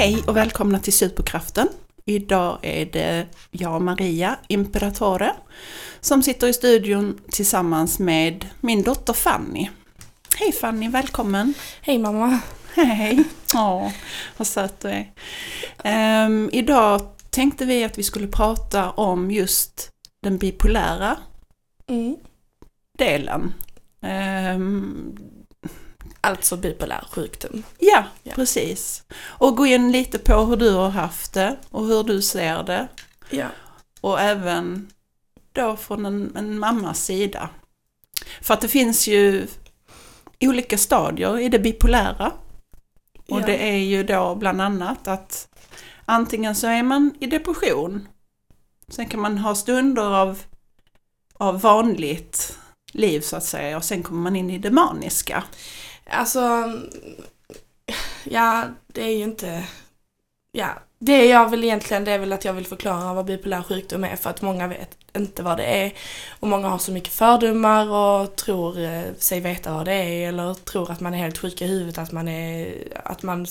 Hej och välkomna till Superkraften. Idag är det jag, Maria Imperatore, som sitter i studion tillsammans med min dotter Fanny. Hej Fanny, välkommen! Hej mamma! Hej! Åh, vad söt du är. Ehm, idag tänkte vi att vi skulle prata om just den bipolära Mm. delen. Ehm, Alltså bipolär sjukdom. ja, Ja. precis. Och gå in lite på hur du har haft det och hur du ser det. Ja. Och även då från en, en mammas sida. För att det finns ju olika stadier i det bipolära. Och Ja. det är ju då bland annat att antingen så är man i depression. Sen kan man ha stunder av, av vanligt liv så att säga och sen kommer man in i det maniska. Alltså, ja det är ju inte, ja det jag vill egentligen det är väl att jag vill förklara vad bipolär sjukdom är för att många vet inte vad det är och många har så mycket fördomar och tror eh, sig veta vad det är eller tror att man är helt sjuk i huvudet att man är, att man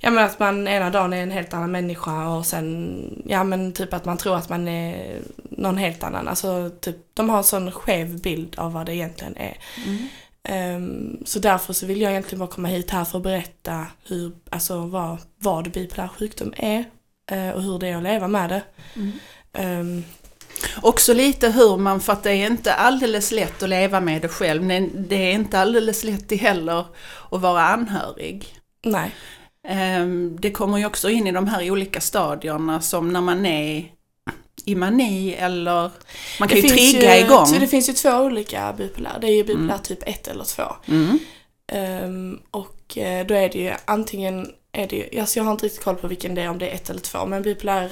Ja men att man ena dagen är en helt annan människa och sen, ja men typ att man tror att man är någon helt annan. Alltså typ, de har en sån skev bild av vad det egentligen är. Mm. Ehm, så därför så vill jag egentligen bara komma hit här för att berätta hur, alltså vad, vad bipolär sjukdom är eh, och hur det är att leva med det. Mm. Ehm, Också lite hur man, för att det är inte alldeles lätt att leva med det själv, men det är inte alldeles lätt heller att vara anhörig. nej, Ehm, Det kommer ju också in i de här olika stadierna som när man är i mani eller man kan ju det finns trigga ju, igång. Så det finns ju två olika bipolär. Det är ju bipolär Mm. typ 1 eller 2. Mm. Ehm, och eh, då är det ju antingen är det ju, alltså jag har inte riktigt koll på vilken det är, om det är ett eller två, men bipolär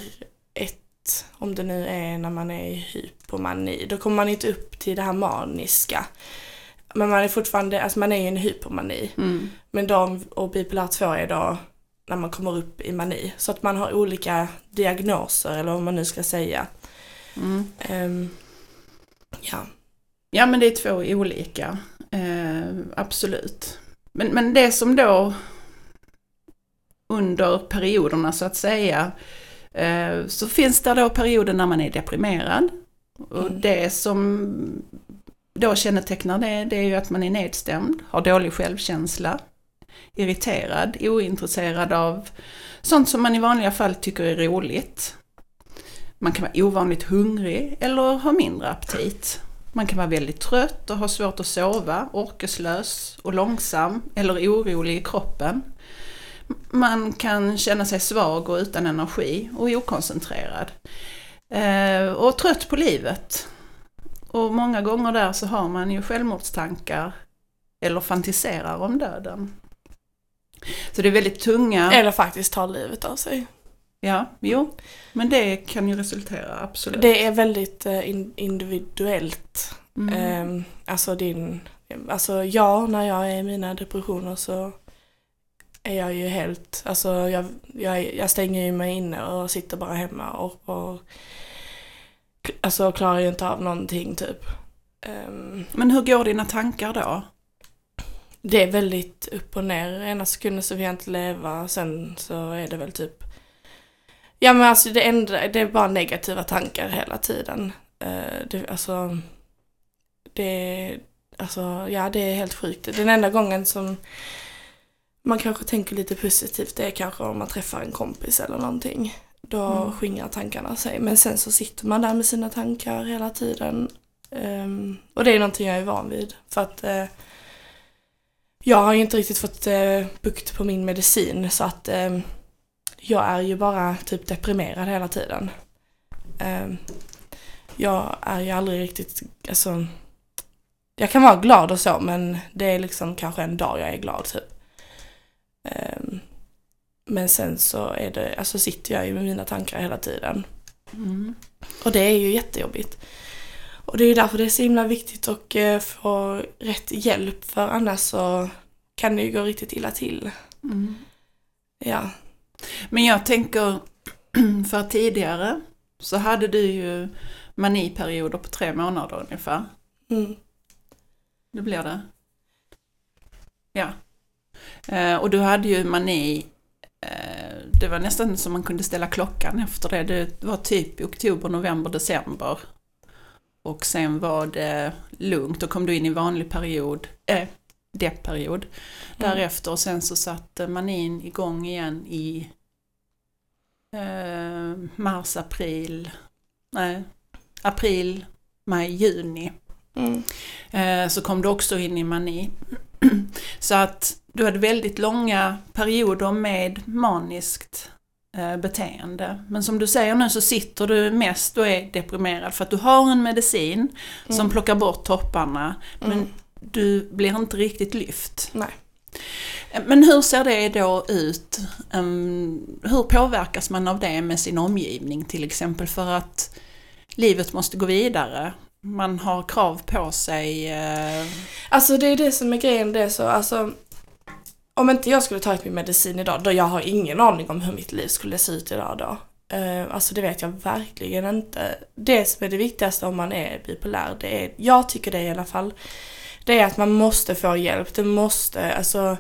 1, om det nu är när man är i hypomani, då kommer man inte upp till det här maniska. Men man är fortfarande, alltså man är ju i en hypomani. Mm. Men de, och bipolär 2 är då när man kommer upp i mani. Så att man har olika diagnoser, eller vad man nu ska säga. Mm. Ehm, ja. Ja men det är två olika, eh, absolut. Men, men det som då under perioderna så att säga eh, så finns det då perioder när man är deprimerad. Och Mm. det som då kännetecknar det, det är ju att man är nedstämd, har dålig självkänsla, irriterad, ointresserad av sånt som man i vanliga fall tycker är roligt. Man kan vara ovanligt hungrig eller ha mindre aptit. Man kan vara väldigt trött och ha svårt att sova, orkeslös och långsam eller orolig i kroppen. Man kan känna sig svag och utan energi och okoncentrerad. Eh, och trött på livet. Och många gånger där så har man ju självmordstankar eller fantiserar om döden. Så det är väldigt tunga... Eller faktiskt tar livet av sig. Ja, jo. Men det kan ju resultera, absolut. Det är väldigt eh, in, individuellt. Mm. Ehm, alltså din, alltså jag när jag är i mina depressioner så är jag ju helt, alltså jag, jag, jag stänger ju mig inne och sitter bara hemma och, och alltså klarar ju inte av någonting typ. Ehm, Men hur går dina tankar då? Det är väldigt upp och ner. Ena sekunden så vill jag inte leva, sen så är det väl typ Ja men alltså det, enda, det är bara negativa tankar hela tiden. Eh, det, alltså, det, alltså, ja det är helt sjukt. Den enda gången som man kanske tänker lite positivt det är kanske om man träffar en kompis eller någonting. Då Mm. skingrar tankarna sig. Men sen så sitter man där med sina tankar hela tiden. Ehm, och det är någonting jag är van vid. För att eh, jag har ju inte riktigt fått eh, bukt på min medicin så att eh, jag är ju bara typ deprimerad hela tiden. Eh, jag är ju aldrig riktigt, alltså jag kan vara glad och så men det är liksom kanske en dag jag är glad typ. Eh, men sen så är det, alltså sitter jag ju med mina tankar hela tiden. Mm. Och det är ju jättejobbigt. Och det är därför det är så himla viktigt att eh, få rätt hjälp för annars så kan det ju gå riktigt illa till. Mm. Ja. Men jag tänker, för tidigare så hade du ju maniperioder på tre månader ungefär. Mm. Det blir det. Ja. Eh, och du hade ju mani eh, det var nästan som man kunde ställa klockan efter det. Det var typ i oktober, november, december. Och sen var det lugnt, då kom du in i vanlig period, äh, deppperiod Mm. därefter. Och sen så satte man in igång igen i eh, mars, april, nej, april, maj, juni. Mm. Eh, så kom du också in i mani. Så att du hade väldigt långa perioder med maniskt beteende. Men som du säger nu så sitter du mest och är deprimerad för att du har en medicin som Mm. plockar bort topparna men Mm. du blir inte riktigt lyft. Nej. Eh, Men hur ser det då ut? Hur påverkas man av det med sin omgivning till exempel för att livet måste gå vidare? Man har krav på sig. eh, Alltså det är det som är grejen, det är så, alltså om inte jag skulle tagit min medicin idag, då jag har ingen aning om hur mitt liv skulle se ut idag då. Eh, alltså det vet jag verkligen inte. Det som är det viktigaste om man är bipolär, det är, jag tycker det i alla fall, det är att man måste få hjälp. Du måste, alltså,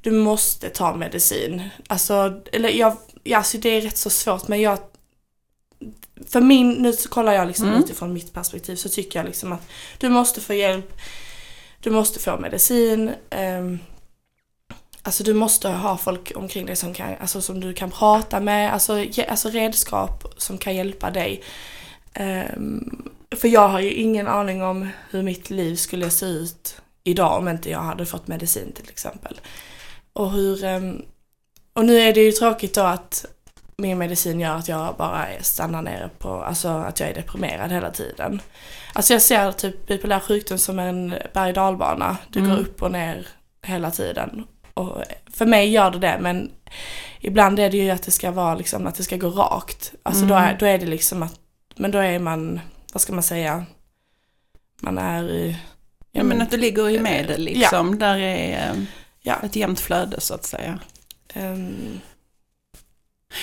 du måste ta medicin. Alltså, eller jag, ja, alltså det är rätt så svårt men jag för min, nu kollar jag liksom Mm. utifrån mitt perspektiv så tycker jag liksom att du måste få hjälp, du måste få medicin, ehm, alltså du måste ha folk omkring dig som, kan, alltså som du kan prata med, alltså, alltså redskap som kan hjälpa dig. Ehm, för jag har ju ingen aning om hur mitt liv skulle se ut idag om inte jag hade fått medicin till exempel. Och hur, ehm, och nu är det ju tråkigt då att min medicin gör att jag bara stannar nere på, alltså att jag är deprimerad hela tiden. Alltså jag ser typ bipolär sjukdom som en berg och. Du Mm. går upp och ner hela tiden. Och för mig gör det det men ibland är det ju att det ska vara liksom att det ska gå rakt. Alltså då, Mm. är, då är det liksom att, men då är man, vad ska man säga, man är i... Ja men att du ligger i medel liksom. Där är eh, Ja. ett jämnt flöde så att säga. ehm,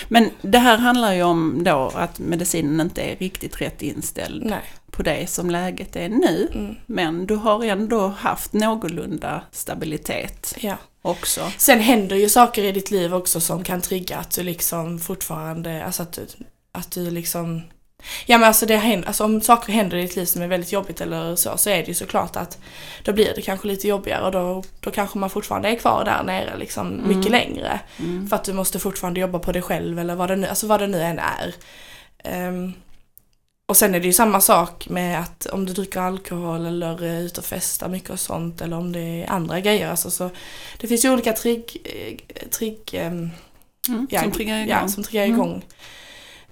Men det här handlar ju om då att medicinen inte är riktigt rätt inställd nej. på dig som läget är nu. Mm, Men du har ändå haft någorlunda stabilitet ja. Också. Sen händer ju saker i ditt liv också som kan trigga att du liksom fortfarande, alltså att du, att du liksom Ja men alltså det händer, alltså om saker händer i ditt liv som är väldigt jobbigt eller så, så är det ju såklart att då blir det kanske lite jobbigare och då, då kanske man fortfarande är kvar där nere liksom Mm. mycket längre. Mm. För att du måste fortfarande jobba på dig själv eller vad det nu, alltså vad det nu än är. Ehm, och sen är det ju samma sak med att om du dricker alkohol eller är ute och festar mycket och sånt eller om det är andra grejer. Alltså så, det finns ju olika trigg, eh, trigg ehm, Mm. ja, som triggar igång. Ja, som triggar Mm. igång.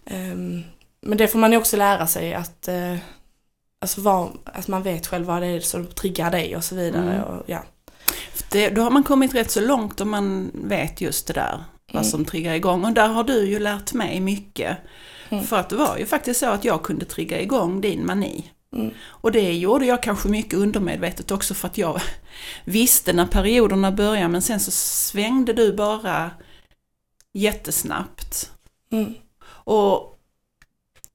Ehm, men det får man ju också lära sig att, eh, alltså vad, att man vet själv vad det är som triggar dig och så vidare. Mm. Och, ja. Det, då har man kommit rätt så långt om man vet just det där. Vad Mm. som triggar igång. Och där har du ju lärt mig mycket. Mm. För att det var ju faktiskt så att jag kunde trigga igång din mani. Mm. Och det gjorde jag kanske mycket undermedvetet också för att jag visste när perioderna började men sen så svängde du bara jättesnabbt. Mm. Och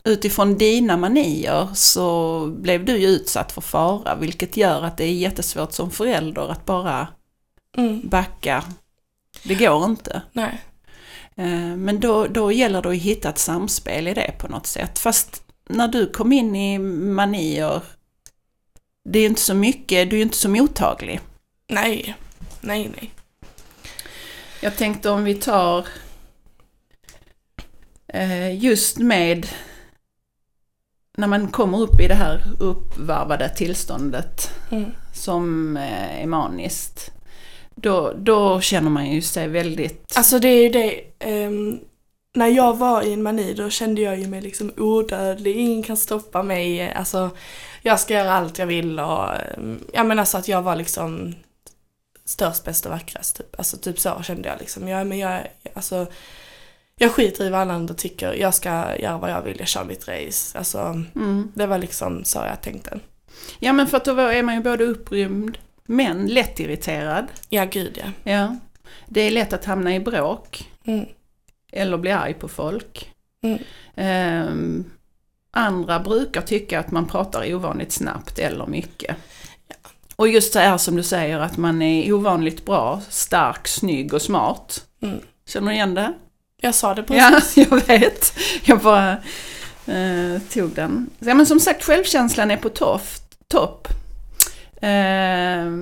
utifrån dina manier så blev du ju utsatt för fara vilket gör att det är jättesvårt som förälder att bara Mm. backa. Det går inte. Nej. Eh, Men då, då gäller det att hitta ett samspel i det på något sätt. Fast när du kom in i manier, det är inte så mycket, du är inte så mottaglig. Nej. Nej, nej. Jag tänkte om vi tar eh, just med när man kommer upp i det här uppvarvade tillståndet Mm. som eh, är maniskt. Då, då känner man ju sig väldigt... Alltså det är ju det, ehm, när jag var i en mani då kände jag ju mig liksom odödlig, ingen kan stoppa mig, alltså jag ska göra allt jag vill och ehm, ja men alltså att jag var liksom störst, bäst och vackrast typ. Alltså typ så kände jag liksom. Jag, men jag, alltså, jag skiter i vad alla andra tycker, jag ska göra vad jag vill, jag kör mitt race. Alltså Mm. det var liksom så jag tänkte. Ja men för att då är man ju både upprymd men lättirriterad. Ja gud ja. Ja. Det är lätt att hamna i bråk Mm. eller bli arg på folk. Mm. Ehm, andra brukar tycka att man pratar ovanligt snabbt eller mycket. Och just det här som du säger att man är ovanligt bra, stark, snygg och smart. Mm. Känner du igen det? Jag sa det precis. Ja, jag vet. Jag bara eh, tog den. Ja, men som sagt, självkänslan är på toff, topp. Eh,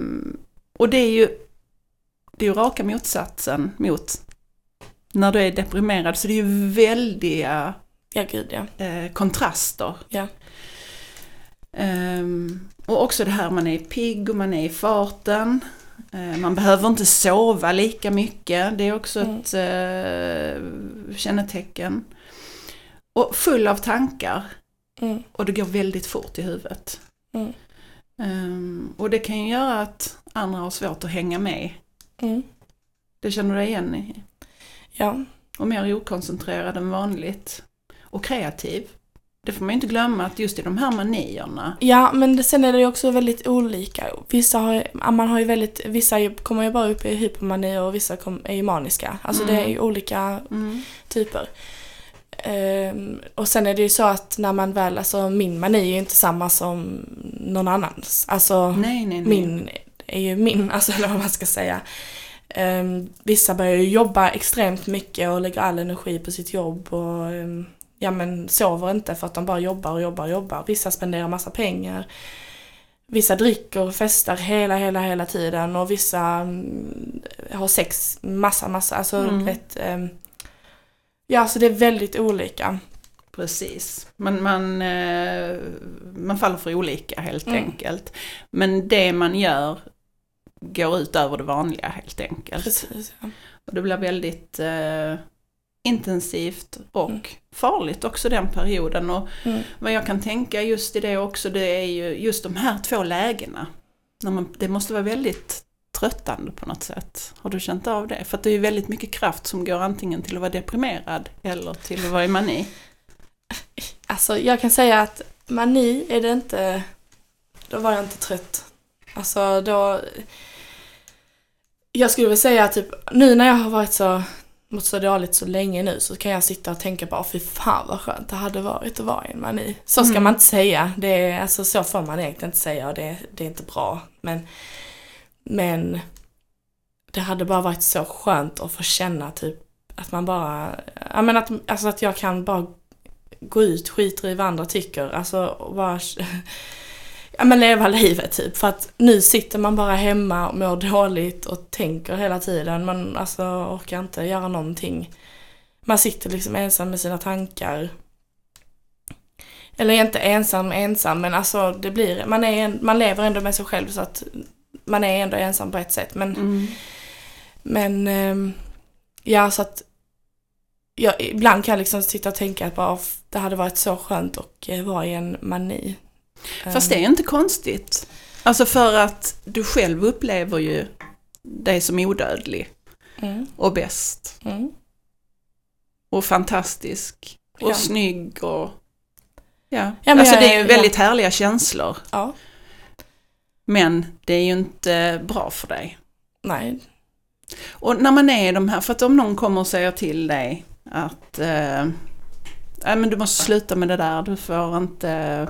och det är ju det är ju raka motsatsen mot när du är deprimerad. Så det är ju väldiga Ja, gud ja. eh, kontraster. Ja. Ehm, och också det här man är pigg och man är i farten. Eh, man behöver inte sova lika mycket. Det är också Mm. ett eh, kännetecken. Och full av tankar. Mm. Och det går väldigt fort i huvudet. Mm. Ehm, och det kan ju göra att andra har svårt att hänga med. Mm. Det känner du dig igen i? Ja. Och mer okoncentrerad än vanligt. Och kreativ. Det får man ju inte glömma att just i de här manierna. Ja, men det, sen är det ju också väldigt olika. Vissa har, man har ju väldigt, vissa kommer ju bara upp i hypomani och vissa kom, är ju maniska. Alltså det är ju olika Mm. typer. Ehm, och sen är det ju så att när man väl, alltså min mani är ju inte samma som någon annans. Alltså Nej, nej, nej. min är ju min, alltså eller vad man ska säga. Ehm, vissa börjar ju jobba extremt mycket och lägger all energi på sitt jobb och ehm, ja men sover inte för att de bara jobbar och jobbar och jobbar. Vissa spenderar massa pengar. Vissa dricker och festar hela, hela, hela tiden och vissa mm, har sex massa, massa, alltså Mm. vet, Ja, så det är väldigt olika. Precis. Man, man, eh, man faller för olika helt Mm. enkelt. Men det man gör går ut över det vanliga helt enkelt. Precis. Ja. Och det blir väldigt eh, intensivt och Mm. farligt också den perioden. Och Mm. vad jag kan tänka just i det också, det är ju just de här två lägena. När man, det måste vara väldigt tröttande på något sätt. Har du känt av det? För det är ju väldigt mycket kraft som går antingen till att vara deprimerad eller till att vara i mani. Alltså jag kan säga att mani är det inte, då var jag inte trött. Alltså då, jag skulle väl säga typ, nu när jag har varit så, mått så dåligt så länge nu så kan jag sitta och tänka bara fy fan vad skönt det hade varit att vara i en mani. Så ska Mm. man inte säga, det är, alltså så får man egentligen inte säga och det, det är inte bra. Men, men det hade bara varit så skönt att få känna typ att man bara, ja men att, alltså att jag kan bara gå ut, skiter i vad andra tycker, alltså och bara ja men leva livet typ. För att nu sitter man bara hemma och mår dåligt och tänker hela tiden. Man alltså orkar inte göra någonting. Man sitter liksom ensam med sina tankar. Eller inte ensam ensam men alltså det blir, man, är, man lever ändå med sig själv så att man är ändå ensam på ett sätt. Men Mm. men ehm, ja, så att jag, ibland kan jag liksom sitta och tänka att bara, "F- det hade varit så skönt att eh, vara i en mani. Fast det är inte konstigt. Alltså för att du själv upplever ju dig som odödlig Mm, och bäst mm, och fantastisk och Ja. snygg och... Ja, Ja, alltså det är ju ja. väldigt härliga känslor. ja, Men det är ju inte bra för dig. nej. Och när man är i de här, för att om någon kommer och säger till dig att eh, Nej, men du måste sluta med det där, du får inte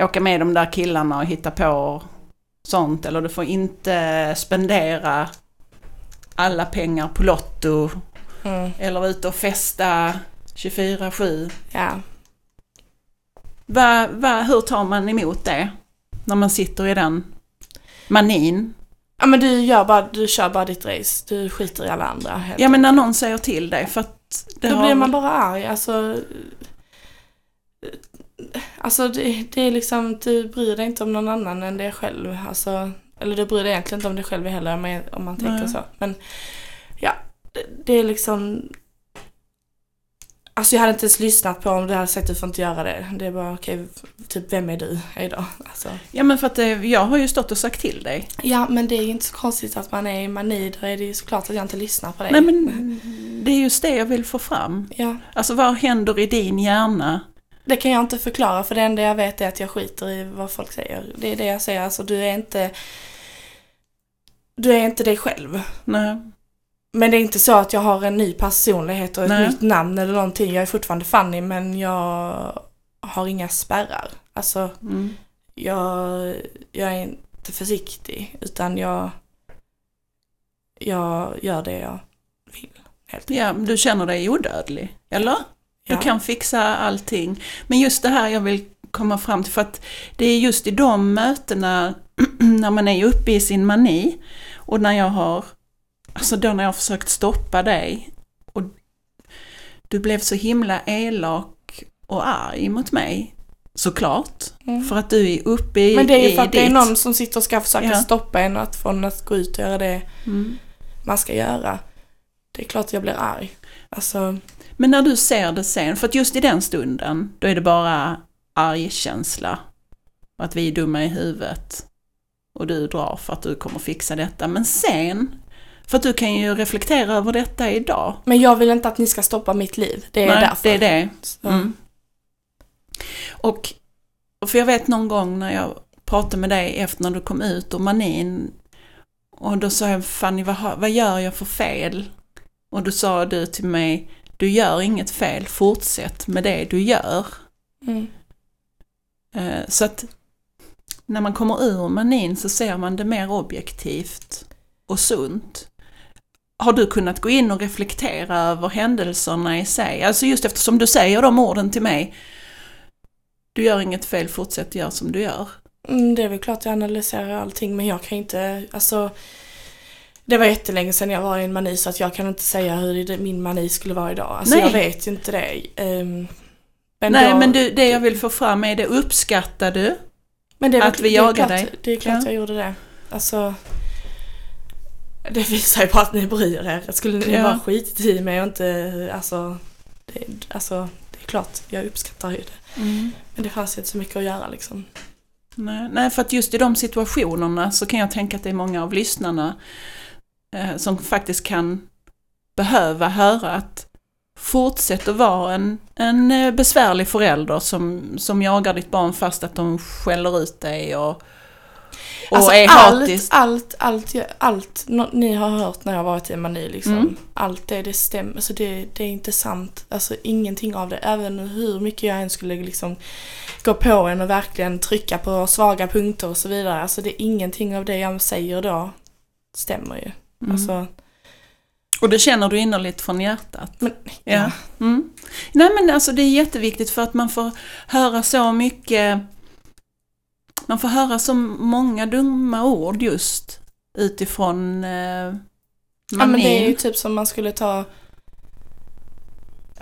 åka med de där killarna och hitta på sånt. Eller du får inte spendera alla pengar på Lotto. Mm, Eller ute och festa 24-7. ja. Va, va, hur tar man emot det? När man sitter i den manin. ja, men du gör bara, du kör bara ditt race. Du skiter i alla andra. helt Ja men när någon säger till dig för att... Det Då har blir man bara arg. Alltså, alltså det, det är liksom, du bryr dig inte om någon annan än dig själv. Alltså, eller du bryr dig egentligen inte om dig själv heller om man- om man tänker Nej. så. Men ja, det, det är liksom... Alltså jag hade inte ens lyssnat på om du hade sagt du får inte göra det. Det är bara okej, typ vem är du? Hejdå. Alltså. Ja men för att det, jag har ju stått och sagt till dig. Ja men det är ju inte så konstigt att man är i mani. Då är det ju såklart att jag inte lyssnar på dig. Nej men det är just det jag vill få fram. Ja, Alltså vad händer i din hjärna? Det kan jag inte förklara för det enda jag vet är att jag skiter i vad folk säger. Det är det jag säger, alltså du är inte Du är inte dig själv. Nej. Men det är inte så att jag har en ny personlighet och ett Nej. nytt namn eller någonting. Jag är fortfarande Fanny men jag har inga spärrar. Alltså Mm. jag, jag är inte försiktig utan jag jag gör det jag vill Helt Ja, du känner dig odödlig, eller? Du Ja. kan fixa allting. Men just det här jag vill komma fram till, för att det är just i de mötena när man är uppe i sin mani och när jag har, alltså då när jag försökt stoppa dig och du blev så himla elak och arg mot mig, såklart. Mm. För att du är uppe i Men det är ju för att det är ditt- någon som sitter och ska försöka Ja. stoppa en att, från att gå ut och göra det Mm. man ska göra. Det är klart att jag blir arg. Alltså, Men när du ser det sen, för att just i den stunden, då är det bara argkänsla. Att vi är dumma i huvudet. Och du drar för att du kommer fixa detta. Men sen, för att du kan ju reflektera över detta idag. men jag vill inte att ni ska stoppa mitt liv. Det är Nej, därför. det är det. Mm. Och, och för jag vet någon gång när jag pratade med dig efter när du kom ut ur manin. Och då sa jag, Fanny vad, vad gör jag för fel? Och då sa du till mig, du gör inget fel, fortsätt med det du gör. Mm. Eh, Så att när man kommer ur manin så ser man det mer objektivt och sunt. Har du kunnat gå in och reflektera över händelserna i sig? Alltså just eftersom du säger de orden till mig. Du gör inget fel, fortsätt göra som du gör. Mm, det är väl klart jag analyserar allting men jag kan inte, alltså det var jättelänge sedan jag var i en mani så att jag kan inte säga hur min mani skulle vara idag. Alltså Nej. jag vet ju inte det. Ehm, men Nej, då- men du, det jag vill få fram är det uppskattar du? men det väl- att vi jagar dig. Det är klart Ja. jag gjorde det. Alltså det visar ju på att ni bryr er. Skulle ni Ja. bara skitit i mig och inte, alltså det, alltså det är klart, jag uppskattar ju det. Men det fanns ju inte så mycket att göra liksom. Nej, nej, för att just i de situationerna så kan jag tänka att det är många av lyssnarna eh, som faktiskt kan behöva höra att fortsätt att vara en, en eh, besvärlig förälder som, som jagar ditt barn fast att de skäller ut dig och, och Alltså är allt, hatisk. allt, allt, allt, allt ni har hört när jag varit i mani liksom. Mm. Allt det, det stämmer. Alltså det, det är inte sant. Alltså ingenting av det. Även hur mycket jag än skulle liksom gå på en och verkligen trycka på svaga punkter och så vidare. Alltså det är ingenting av det jag säger då stämmer ju. Mm. Alltså, Och det känner du innerligt från hjärtat. men, Ja. Mm. Nej men alltså det är jätteviktigt för att man får höra så mycket, man får höra så många dumma ord just utifrån eh, Ja men det är ju typ som man skulle ta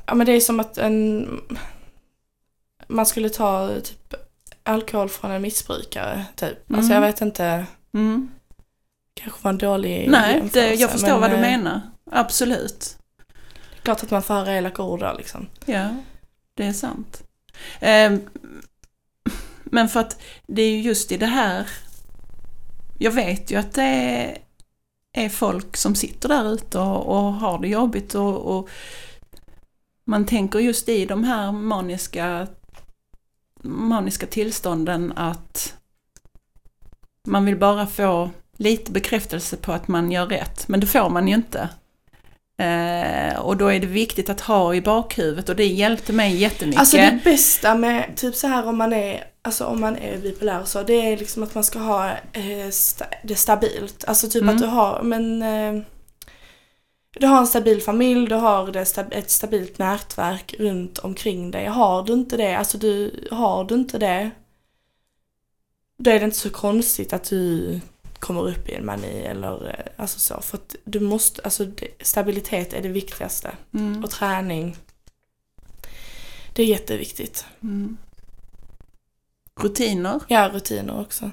Ja men det är som att en Man skulle ta typ alkohol från en missbrukare typ. Alltså Mm. jag vet inte Mm. Kanske var en dålig Nej, det, jag förstår men, vad du eh, menar. Absolut. Det är klart att man får höra elaka ord där liksom. Ja, det är sant. Ehm, men för att det är ju just i det här, jag vet ju att det är, är folk som sitter där ute och, och har det jobbigt och, och man tänker just i de här maniska, maniska tillstånden att man vill bara få lite bekräftelse på att man gör rätt, men det får man ju inte. Eh, och då är det viktigt att ha i bakhuvudet och det hjälpte mig jättemycket. Alltså det bästa med typ så här om man är, alltså om man är bipolär så, det är liksom att man ska ha eh, sta, det stabilt. Alltså typ Mm. att du har, men eh, du har en stabil familj, du har ett stabilt nätverk runt omkring dig. Har du inte det, alltså du, har du inte det, då är det inte så konstigt att du kommer upp i en mani eller eh, alltså så. För att du måste, alltså stabilitet är det viktigaste. Mm. Och träning. Det är jätteviktigt. Mm. Rutiner. Ja, rutiner också.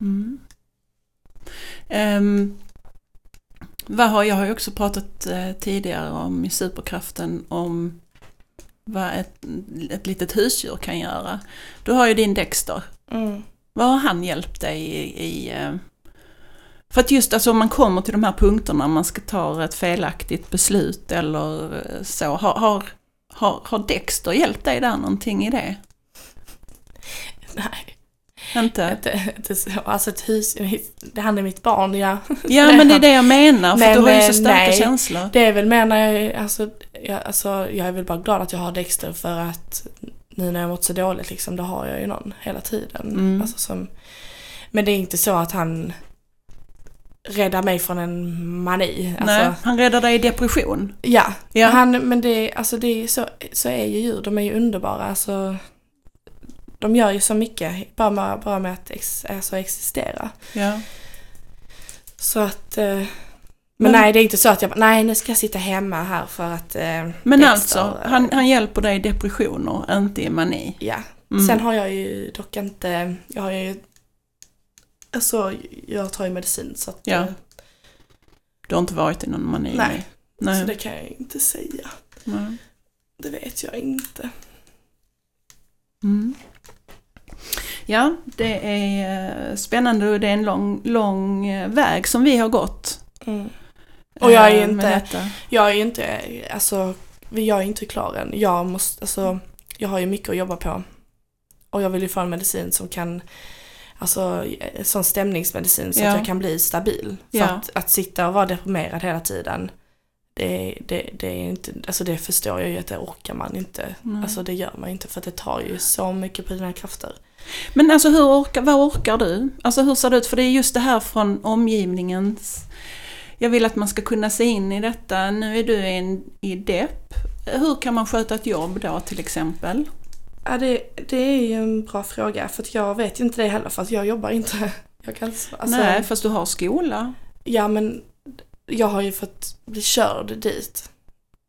Mm. Ehm, vad har, jag har ju också pratat eh, tidigare om i Superkraften om vad ett, ett litet husdjur kan göra. Du har ju din Dexter. Mm. Vad har han hjälpt dig i? i eh, för att just alltså om man kommer till de här punkterna, man ska ta ett felaktigt beslut eller eh, så. Har, har, har, har Dexter hjälpt dig där någonting i det? Nej, Inte? inte, inte så. Alltså ett hus, det han är mitt barn, ja. Ja men det är det jag menar, för Men, du har ju så eh, starka nej. känslor. Det är väl mer när jag, alltså jag, alltså, jag är väl bara glad att jag har Dexter för att nu när jag mått så dåligt liksom, då har jag ju någon hela tiden. Mm. Alltså, som, men det är inte så att han rädda mig från en mani. Alltså, Nej, han räddar dig i depression. Ja, Ja. Han, men det, alltså det är så, så är ju djur, de är ju underbara. Alltså, de gör ju så mycket bara med, bara med att ex, alltså existera. Ja. Så att... Men, Men- nej, det är inte så att jag nej nu ska jag sitta hemma här för att... Eh, Men alltså, han, han hjälper dig i depressioner, inte i mani. Ja. Mm. Sen har jag ju dock inte, jag har ju... Alltså, jag tar ju medicin så att... Ja. eh, Du har inte varit i någon mani? Nej. Nej. Så det kan jag inte säga. Nej. Det vet jag inte. Mm. Ja, det är eh, spännande och det är en lång, lång eh, väg som vi har gått. Mm. Och jag är eh, inte, jag är inte, alltså, jag är inte klar än. Jag måste, alltså, jag har ju mycket att jobba på. Och jag vill ju få en medicin som kan, alltså, eh, sån stämningsmedicin så Ja. att jag kan bli stabil. För Ja. att, att sitta och vara deprimerad hela tiden, det, det, det är inte, alltså det förstår jag ju att det orkar man inte. Nej. Alltså det gör man inte för att det tar ju så mycket på dina krafter. Men alltså hur orkar, vad orkar du? Alltså hur ser det ut? För det är just det här från omgivningens... Jag vill att man ska kunna se in i detta. Nu är du i, en, i depp. Hur kan man sköta ett jobb då till exempel? Ja, det, det är ju en bra fråga för att jag vet ju inte det heller för att jag jobbar inte. Jag kan, alltså, Nej, fast du har skola. Ja men jag har ju fått bli körd dit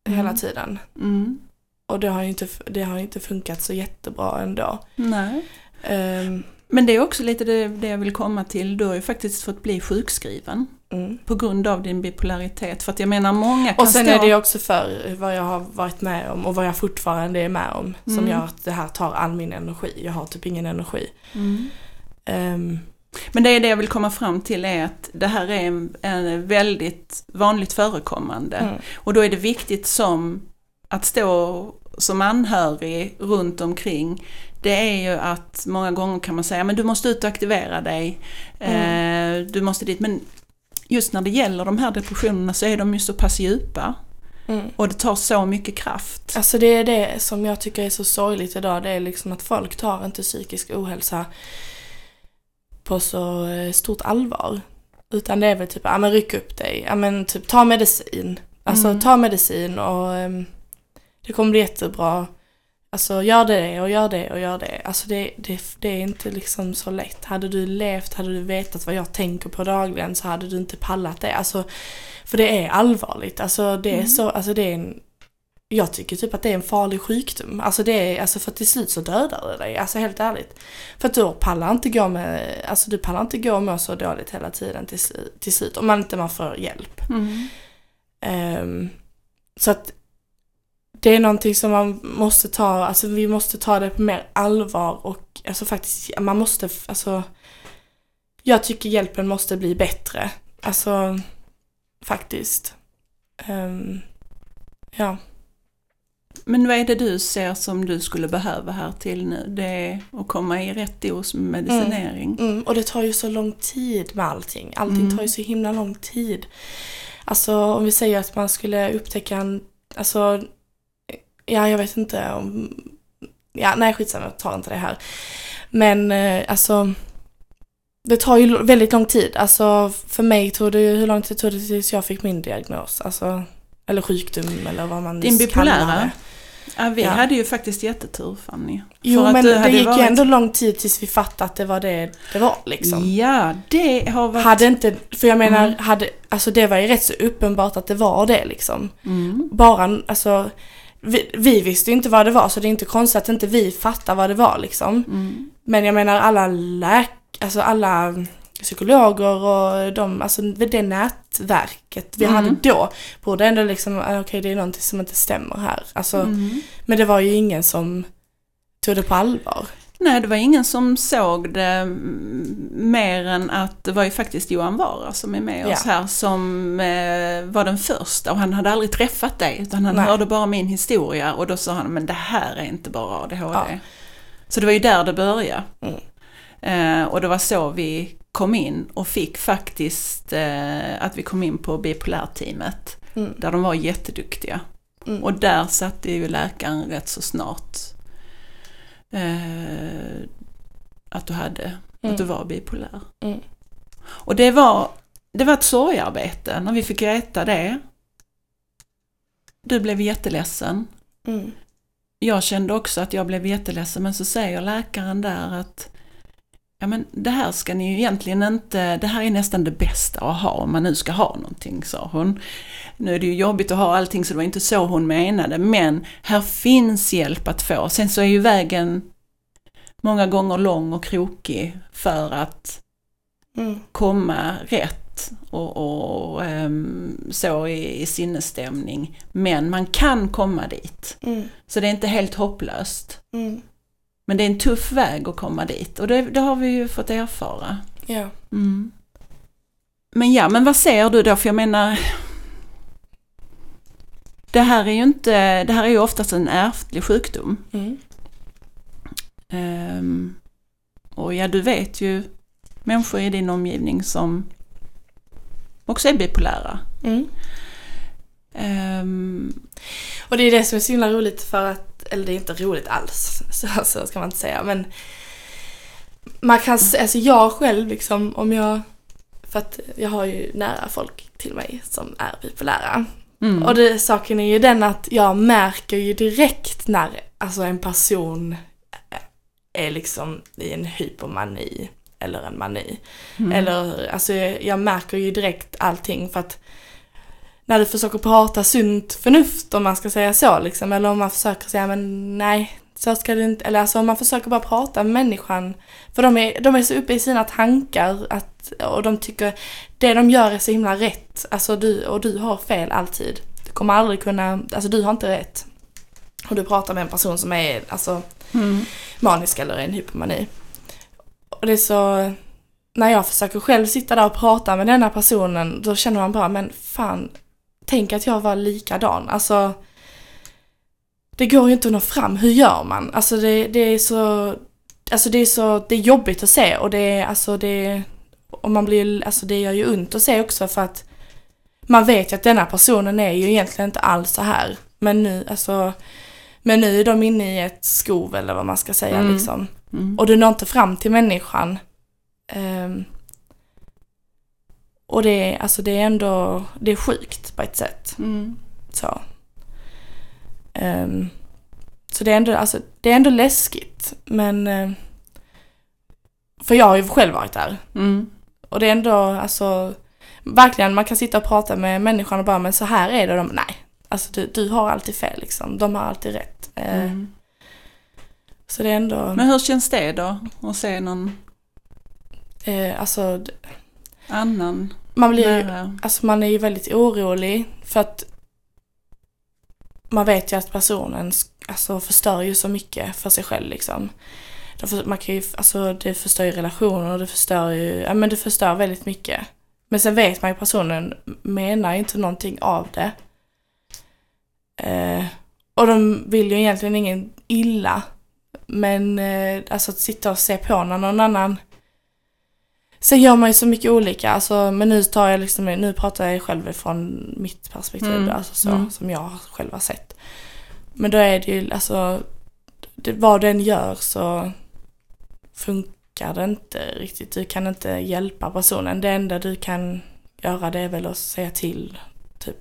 hela Mm. tiden. Mm. Och det har ju inte, det har inte funkat så jättebra ändå. Nej. Um, Men det är också lite det, det jag vill komma till. Du har ju faktiskt fått bli sjukskriven mm. på grund av din bipolaritet. För att jag menar många kan Och sen stå... är det också för vad jag har varit med om och vad jag fortfarande är med om som Mm. gör att det här tar all min energi. Jag har typ ingen energi. Mm. Ehm, Men det är det jag vill komma fram till är att det här är en, en väldigt vanligt förekommande. mm. Och då är det viktigt som att stå som anhörig runt omkring. Det är ju att många gånger kan man säga men du måste ut och aktivera dig. Eh, du måste dit. Men just när det gäller de här depressionerna så är de ju så pass djupa. Mm. Och det tar så mycket kraft. Alltså det är det som jag tycker är så sorgligt idag. Det är liksom att folk tar inte psykisk ohälsa på så eh, stort allvar. Utan det är väl typ, ja men ryck upp dig, ja men typ ta medicin. Alltså Mm. ta medicin och ehm, det kommer bli jättebra. Alltså gör det och gör det och gör det. Alltså det, det, det är inte liksom så lätt. Hade du levt, hade du vetat vad jag tänker på dagligen så hade du inte pallat det. Alltså, för det är allvarligt. Alltså det är Mm. så, alltså det är en jag tycker typ att det är en farlig sjukdom. Alltså det är, alltså för till slut så dödar det dig, alltså helt ärligt. För att du pallar inte gå med, alltså du pallar inte gå och må så dåligt hela tiden till, till slut. Om man inte man får hjälp. Mm. Ehm, så att det är någonting som man måste ta, alltså vi måste ta det på mer allvar och alltså faktiskt, man måste, alltså jag tycker hjälpen måste bli bättre. Alltså faktiskt. Ehm, ja. Men vad är det du ser som du skulle behöva här till nu? Det är att komma i rätt dos med medicinering. Mm, och det tar ju så lång tid med allting. Allting Mm. tar ju så himla lång tid. Alltså om vi säger att man skulle upptäcka en, alltså, ja jag vet inte om, ja nej skitsamma, jag tar inte det här. Men eh, alltså, det tar ju väldigt lång tid. Alltså för mig tog det ju, hur lång tid tog det tills jag fick min diagnos? Alltså, eller sjukdom eller vad man Din kallar det. Ja, vi Ja. hade ju faktiskt jättetur Fanny. Jo men det gick ju varit- ändå lång tid tills vi fattade att det var det det var liksom. Ja, det har varit... Hade inte, för jag menar, Mm. hade, alltså det var ju rätt så uppenbart att det var det liksom. Mm. Bara, alltså, vi, vi visste ju inte vad det var så det är inte konstigt att inte vi fattar vad det var liksom. Mm. Men jag menar alla läk, alltså alla psykologer och de, alltså det nätverket vi Mm. hade då borde ändå liksom, ah, okej det är någonting som inte stämmer här. Alltså, Mm. men det var ju ingen som tog det på allvar. Nej, det var ingen som såg det mm, mer än att det var ju faktiskt Johan Vara som är med Ja. oss här som eh, var den första och han hade aldrig träffat dig utan han Nej. hörde bara min historia och då sa han men det här är inte bara ADHD. Ja. Så det var ju där det började. Mm. Eh, och det var så vi kom in och fick faktiskt eh, att vi kom in på bipolärteamet Mm. där de var jätteduktiga. Mm. Och där satte ju läkaren rätt så snart eh, att du hade, Mm. att du var bipolär. Mm. Och det var det var ett sorgarbete när vi fick veta det. Du blev jätteledsen. Mm. Jag kände också att jag blev jätteledsen men så säger läkaren där att Ja men det här ska ni ju egentligen inte, det här är nästan det bästa att ha om man nu ska ha någonting, sa hon. Nu är det ju jobbigt att ha allting så det var inte så hon menade, men här finns hjälp att få. Sen så är ju vägen många gånger lång och krokig för att Mm. komma rätt och, och ehm, så i, i sinnesstämning. Men man kan komma dit. Mm. Så det är inte helt hopplöst. Mm. Men det är en tuff väg att komma dit och det, det har vi ju fått erfara. Ja. Mm. Men ja, men vad ser du då? För jag menar, det här är ju inte, det här är ju oftast en ärftlig sjukdom. Mm. Ehm, och ja, du vet ju människor i din omgivning som också är bipolära. Mm. Ehm, Och det är det som är så himla roligt för att, eller det är inte roligt alls, så, så ska man inte säga, men man kan, alltså jag själv liksom, om jag, för att jag har ju nära folk till mig som är bipolära. mm, Och det, saken är ju den att jag märker ju direkt när alltså en person är liksom i en hypomani eller en mani. mm, Eller alltså jag märker ju direkt allting för att när du försöker prata sunt förnuft om man ska säga så liksom, eller om man försöker säga men nej, så ska det inte, eller alltså om man försöker bara prata med människan, för de är, de är så uppe i sina tankar att, och de tycker det de gör är så himla rätt, alltså du, och du har fel alltid. Du kommer aldrig kunna, alltså du har inte rätt. Och du pratar med en person som är, alltså mm, manisk eller en hypomani. Och det är så, när jag försöker själv sitta där och prata med denna personen, då känner man bara, men fan, tänk att jag var likadan. Alltså, det går ju inte att nå fram, hur gör man? Alltså det, det är så, alltså det är så, det är jobbigt att se och det är, alltså det, och man blir, alltså det gör ju ont att se också för att man vet ju att denna personen är ju egentligen inte alls så här. Men nu, alltså, men nu är de inne i ett skov eller vad man ska säga Mm. liksom. mm, Och du når inte fram till människan. Ehm, och det är, alltså det är ändå, det är sjukt på ett sätt. mm, Så. Ehm, så det är ändå, alltså, det är ändå läskigt. Men, eh, för jag har ju själv varit där. mm, Och det är ändå, alltså, verkligen man kan sitta och prata med människan och bara, men så här är det. De, nej, alltså du, du har alltid fel liksom. De har alltid rätt. Eh, mm. Så det är ändå, Men hur känns det då? Att se någon eh, alltså, annan man blir ju? Alltså man är ju väldigt orolig för att man vet ju att personen alltså, förstör ju så mycket för sig själv liksom. Man kan ju, alltså, det förstör ju relationer och det förstör ju, ja men det förstör väldigt mycket. Men sen vet man ju personen menar inte någonting av det. Eh, och de vill ju egentligen ingen illa. Men eh, alltså att sitta och se på när någon annan Sen gör man ju så mycket olika, alltså, men nu tar jag liksom, nu pratar jag själv från mitt perspektiv, Mm. alltså så, Mm. som jag själv har sett. Men då är det ju, alltså, det, vad den gör så funkar det inte riktigt. Du kan inte hjälpa personen. Det enda du kan göra det är väl att säga till, typ,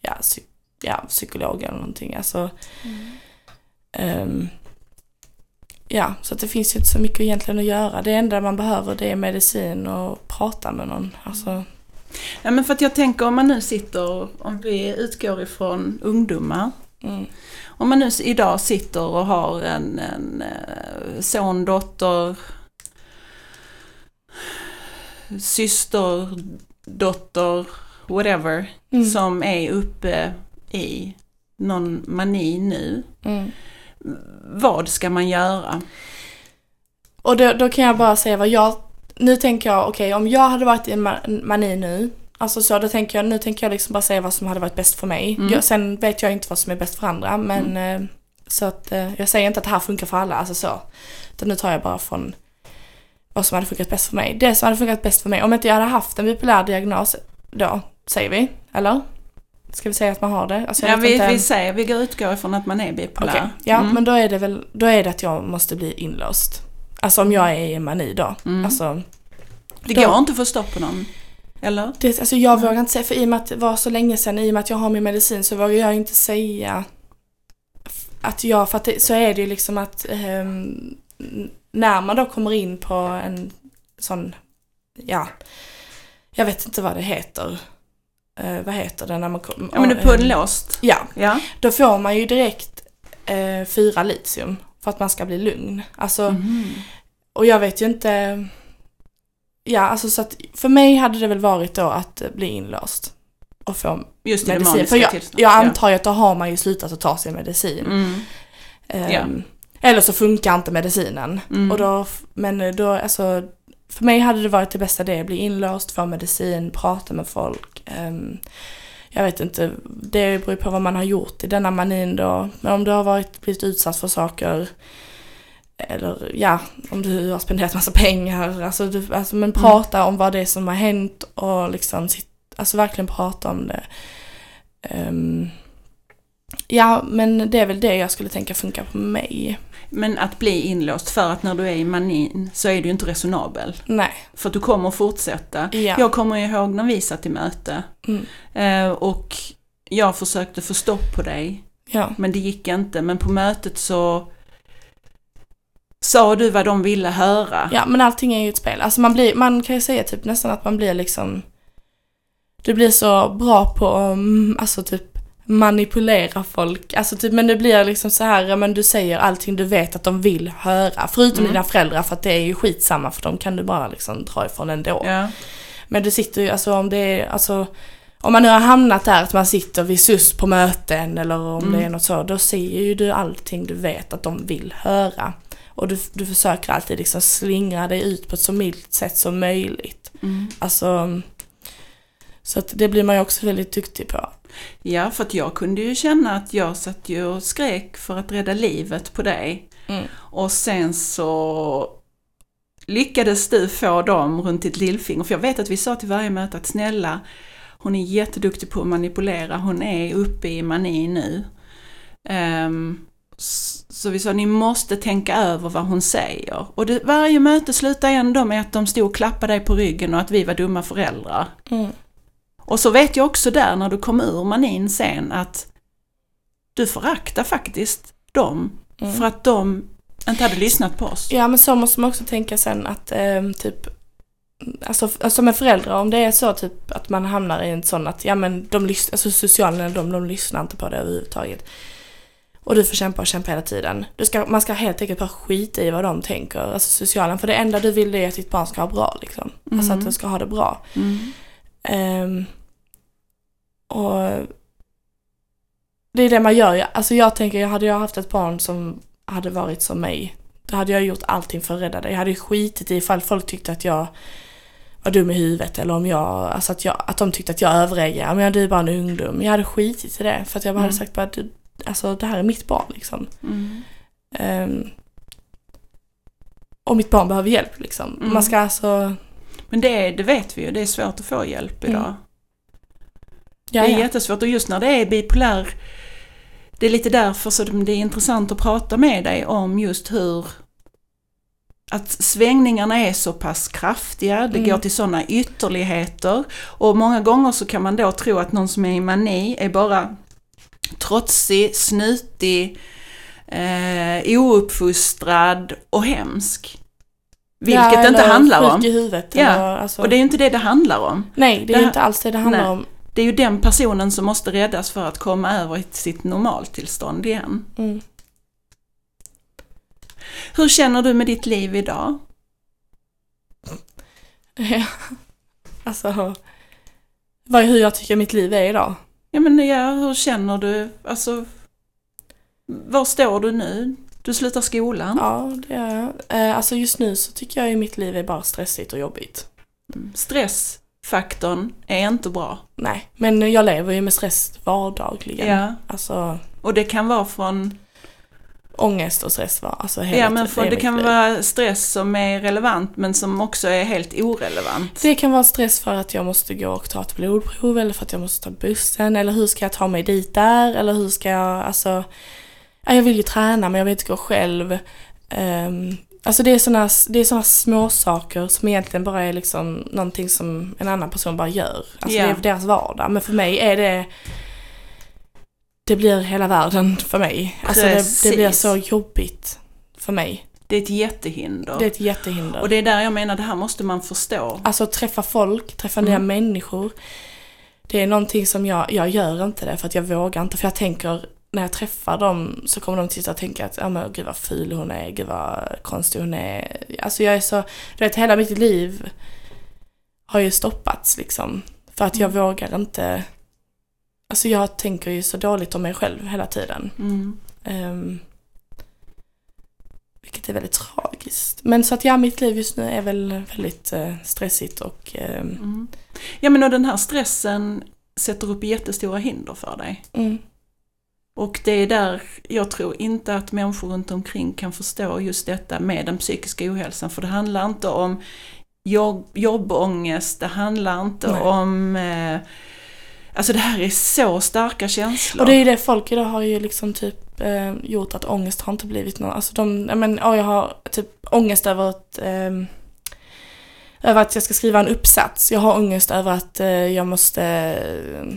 ja, psy, ja psykolog eller någonting. Alltså, ehm, Ja, så att det finns ju inte så mycket egentligen att göra. Det enda man behöver det är medicin och prata med någon. Alltså, Ja, men för att jag tänker om man nu sitter, om vi utgår ifrån ungdomar. mm, Om man nu idag sitter och har en, en eh, son, dotter, syster, dotter, whatever, mm, som är uppe i någon mani nu. mm. Vad ska man göra? Och då, då kan jag bara säga vad jag... Nu tänker jag, okej om jag hade varit i en ma- en mani nu, alltså så, då tänker jag, nu tänker jag liksom bara säga vad som hade varit bäst för mig. Mm. Jag, sen vet jag inte vad som är bäst för andra, men eh, så att eh, jag säger inte att det här funkar för alla, alltså så. Utan nu tar jag bara från vad som hade funkat bäst för mig. Det som hade funkat bäst för mig, om inte jag hade haft en bipolär diagnos då, säger vi, eller? Ska vi säga att man har det? Alltså, jag Ja, vet vi, inte- vi säger, vi utgår ifrån att man är bipolär. Okej, ja Mm. men då är det väl, då är det att jag måste bli inlåst. Alltså om jag är i mani då. Mm. Alltså, det då- går inte att få stopp på någon. Eller? Det, alltså jag Nej. vågar inte säga, för i och med att det var så länge sedan, i och med att jag har min medicin så vågar jag inte säga att jag, för att det, så är det ju liksom att n- när man då kommer in på en sån, ja, jag vet inte vad det heter. Eh, vad heter det när man kommer... Ja men du är på en ehm, låst. Ja, Ja. då får man ju direkt eh, fyra litium för att man ska bli lugn. Alltså, Mhm. och jag vet ju inte... Ja, alltså så att för mig hade det väl varit då att eh, bli inlåst och få Just det medicin. För jag, jag antar ju att då har man ju slutat att ta sin medicin. Ja. Mm. Ehm, Eller så funkar inte medicinen. Mm. Och då, men då, alltså, för mig hade det varit det bästa det, bli inlåst, få medicin, prata med folk. Ehm, jag vet inte, det beror på vad man har gjort i denna manin då. Men om du har varit, blivit utsatt för saker, eller ja, om du har spenderat massa pengar, alltså, du, alltså men prata om vad det är som har hänt och liksom, alltså verkligen prata om det. Ehm, ja, men det är väl det jag skulle tänka funkar på mig. Men att bli inlåst för att när du är i manin så är du inte resonabel. Nej. För att du kommer fortsätta. Ja. Jag kommer ihåg när vi satt i möte Mm. eh, och jag försökte få stopp på dig Ja. men det gick inte. Men på mötet så sa du vad de ville höra. ja, men allting är ju ett spel. Alltså man, blir, man kan ju säga typ nästan att man blir liksom... Du blir så bra på mm, alltså typ manipulera folk. Alltså typ, men det blir liksom så här, men du säger allting du vet att de vill höra. Förutom Mm. dina föräldrar för att det är ju skitsamma för de kan du bara liksom dra ifrån ändå. Ja. Men du sitter ju, alltså om det är, alltså om man nu har hamnat där att man sitter vid SUS på möten eller om Mm. det är något så, då ser ju du allting du vet att de vill höra. Och du, du försöker alltid liksom slingra dig ut på ett så milt sätt som möjligt. Mm. Alltså, så att det blir man ju också väldigt duktig på. Ja, för att jag kunde ju känna att jag satt ju och skrek för att rädda livet på dig. Mm. Och sen så lyckades du få dem runt ditt lillfinger. För jag vet att vi sa till varje möte att snälla, hon är jätteduktig på att manipulera, hon är uppe i mani nu. S- så vi sa, ni måste tänka över vad hon säger. Och det, varje möte slutade ändå med att de stod och klappade dig på ryggen och att vi var dumma föräldrar. Mm. Och så vet jag också där när du kom ur manin sen att du föraktar faktiskt dem Mm. för att de inte hade lyssnat på oss. Ja men så måste man också tänka sen att ehm, typ Alltså f- som en förälder, om det är så typ att man hamnar i en sån att ja men de lyssnar, alltså socialen de, de lyssnar inte på det överhuvudtaget. Och du får kämpa och kämpa hela tiden. Du ska, man ska helt enkelt bara skita i vad de tänker, alltså socialen. För det enda du vill är att ditt barn ska ha bra liksom. Alltså att Mm. det ska ha det bra. Mm. Ehm, och det är det man gör. Alltså jag tänker, hade jag haft ett barn som hade varit som mig, då hade jag gjort allting för att rädda det. Jag hade skitit i ifall folk tyckte att jag var dum i huvudet eller om jag, alltså att, jag, att de tyckte att jag överreagerade. Men du är bara en ungdom. Jag hade skitit i det för att jag bara hade Mm. sagt bara, du, alltså det här är mitt barn liksom. Mm. Ehm, och mitt barn behöver hjälp liksom. Mm. Man ska alltså, Men det, det vet vi ju, det är svårt att få hjälp idag. Ja, Det är ja. jättesvårt och just när det är bipolär, det är lite därför så det är intressant att prata med dig om just hur att svängningarna är så pass kraftiga, det Mm. går till sådana ytterligheter och många gånger så kan man då tro att någon som är i mani är bara trotsig, snutig, eh, ouppfostrad och hemsk. Vilket Ja, det inte handlar om. i huvudet. Ja, Eller, alltså, Och det är inte det det handlar om. nej, det är det- inte alls det det handlar nej. om. Det är ju den personen som måste räddas för att komma över i sitt normaltillstånd igen. Mm. Hur känner du med ditt liv idag? Alltså, vad, hur jag tycker mitt liv är idag. Ja men ja, hur känner du? Alltså, var står du nu? Du slutar skolan? Ja, det är jag. Eh, Alltså just nu så tycker jag ju mitt liv är bara stressigt och jobbigt. Mm. Stressfaktorn är inte bra. Nej, men jag lever ju med stress vardagligen. Ja, Alltså och det kan vara från, ångest och stress? Alltså hela ja men för, det kan liv. vara stress som är relevant men som också är helt orelevant. Det kan vara stress för att jag måste gå och ta ett blodprov eller för att jag måste ta bussen eller hur ska jag ta mig dit där eller hur ska jag, alltså ja, jag vill ju träna men jag vill inte gå själv. Ehm, Alltså det är såna, det är såna små saker som egentligen bara är liksom någonting som en annan person bara gör. Alltså Ja. det är deras vardag. Men för mig är det det blir hela världen för mig. Alltså det, det blir så jobbigt för mig. Det är ett jättehinder. Det är ett jättehinder. Och det är där jag menar, det här måste man förstå. Alltså träffa folk, träffa Mm. nya människor. Det är någonting som jag, jag gör inte det för att jag vågar inte. För jag tänker, när jag träffar dem så kommer de titta och tänka att, ja men gud vad ful hon är, gud vad konstig hon är. Alltså jag är så, du vet hela mitt liv har ju stoppats liksom. För att jag Mm. vågar inte, alltså jag tänker ju så dåligt om mig själv hela tiden. Mm. Ehm, vilket är väldigt tragiskt. Men så att ja, mitt liv just nu är väl väldigt eh, stressigt och ehm, Mm. Ja men och den här stressen sätter upp jättestora hinder för dig. mm, Och det är där jag tror inte att människor runt omkring kan förstå just detta med den psykiska ohälsan. För det handlar inte om jobb, jobbångest, det handlar inte Nej. om... Eh, alltså det här är så starka känslor. Och det är ju det folk idag har ju liksom typ eh, gjort att ångest har inte blivit någon, alltså de, ja men ja, jag har typ ångest över att ehm, över att jag ska skriva en uppsats. Jag har ångest över att eh, jag måste eh,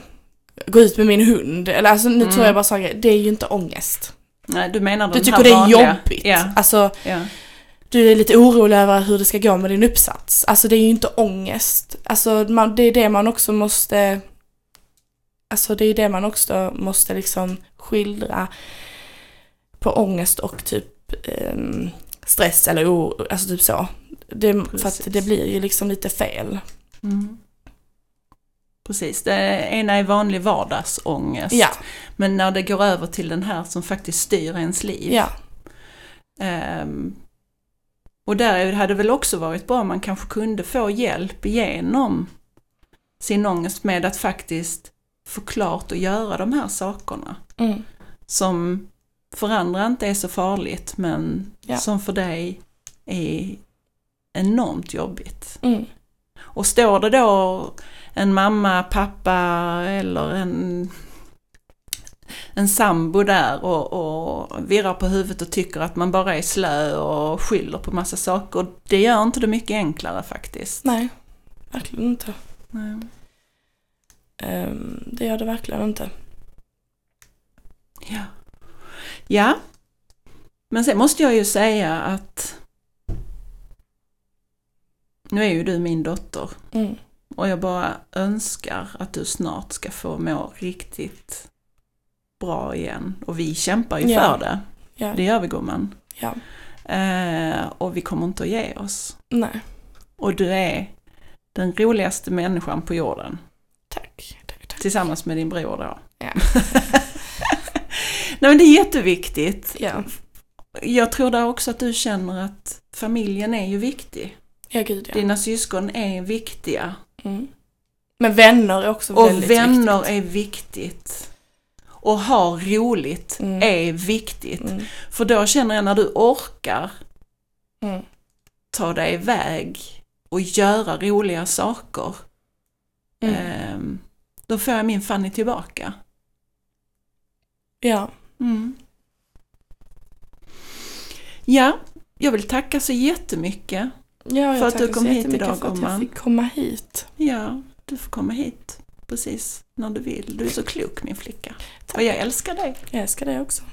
gå ut med min hund. Eller alltså nu Mm. tror jag bara saker, det är ju inte ångest. Nej, du menar Du tycker det är vanliga. jobbigt. Ja, Alltså ja. du är lite orolig över hur det ska gå med din uppsats. Alltså det är ju inte ångest. Alltså man, det är det man också måste Alltså det är det man också måste liksom skildra på ångest och typ ehm, stress eller oro, alltså typ så. Det, för att det blir ju liksom lite fel. Mm. Precis, det ena är vanlig vardagsångest. Ja, Men när det går över till den här som faktiskt styr ens liv. ja, Ehm, och där hade det väl också varit bra om man kanske kunde få hjälp igenom sin ångest med att faktiskt få klart och göra de här sakerna. mm, Som för andra inte är så farligt men Ja. som för dig är enormt jobbigt. mm, Och står det då en mamma, pappa eller en, en sambo där och, och virrar på huvudet och tycker att man bara är slö och skyller på massa saker. Det gör inte det mycket enklare faktiskt. nej, verkligen inte. Nej. Ehm, det gör det verkligen inte. Ja. ja, men sen måste jag ju säga att nu är ju du min dotter Mm, och jag bara önskar att du snart ska få må riktigt bra igen. Och vi kämpar ju Ja. för det. ja, Det gör vi gumman. ja, Eh, och vi kommer inte att ge oss. nej, Och du är den roligaste människan på jorden. tack, tack, tack. Tillsammans med din bror då. Ja. Nej men det är jätteviktigt. Ja, Jag tror där också att du känner att familjen är ju viktig. ja gud ja. Dina syskon är viktiga. Mm. Men vänner är också Och väldigt vänner viktigt. är viktigt. Och ha roligt Mm. är viktigt. Mm. För då känner jag när du orkar Mm. ta dig iväg och göra roliga saker. Mm. ehm, då får jag min Fanny tillbaka. Ja. Ja, jag vill tacka så jättemycket. Ja För att du kom hit idag, för att jag fick komma hit. Ja, du får komma hit precis när du vill. Du är så klok min flicka. Tack. Och jag älskar dig. Jag älskar dig också.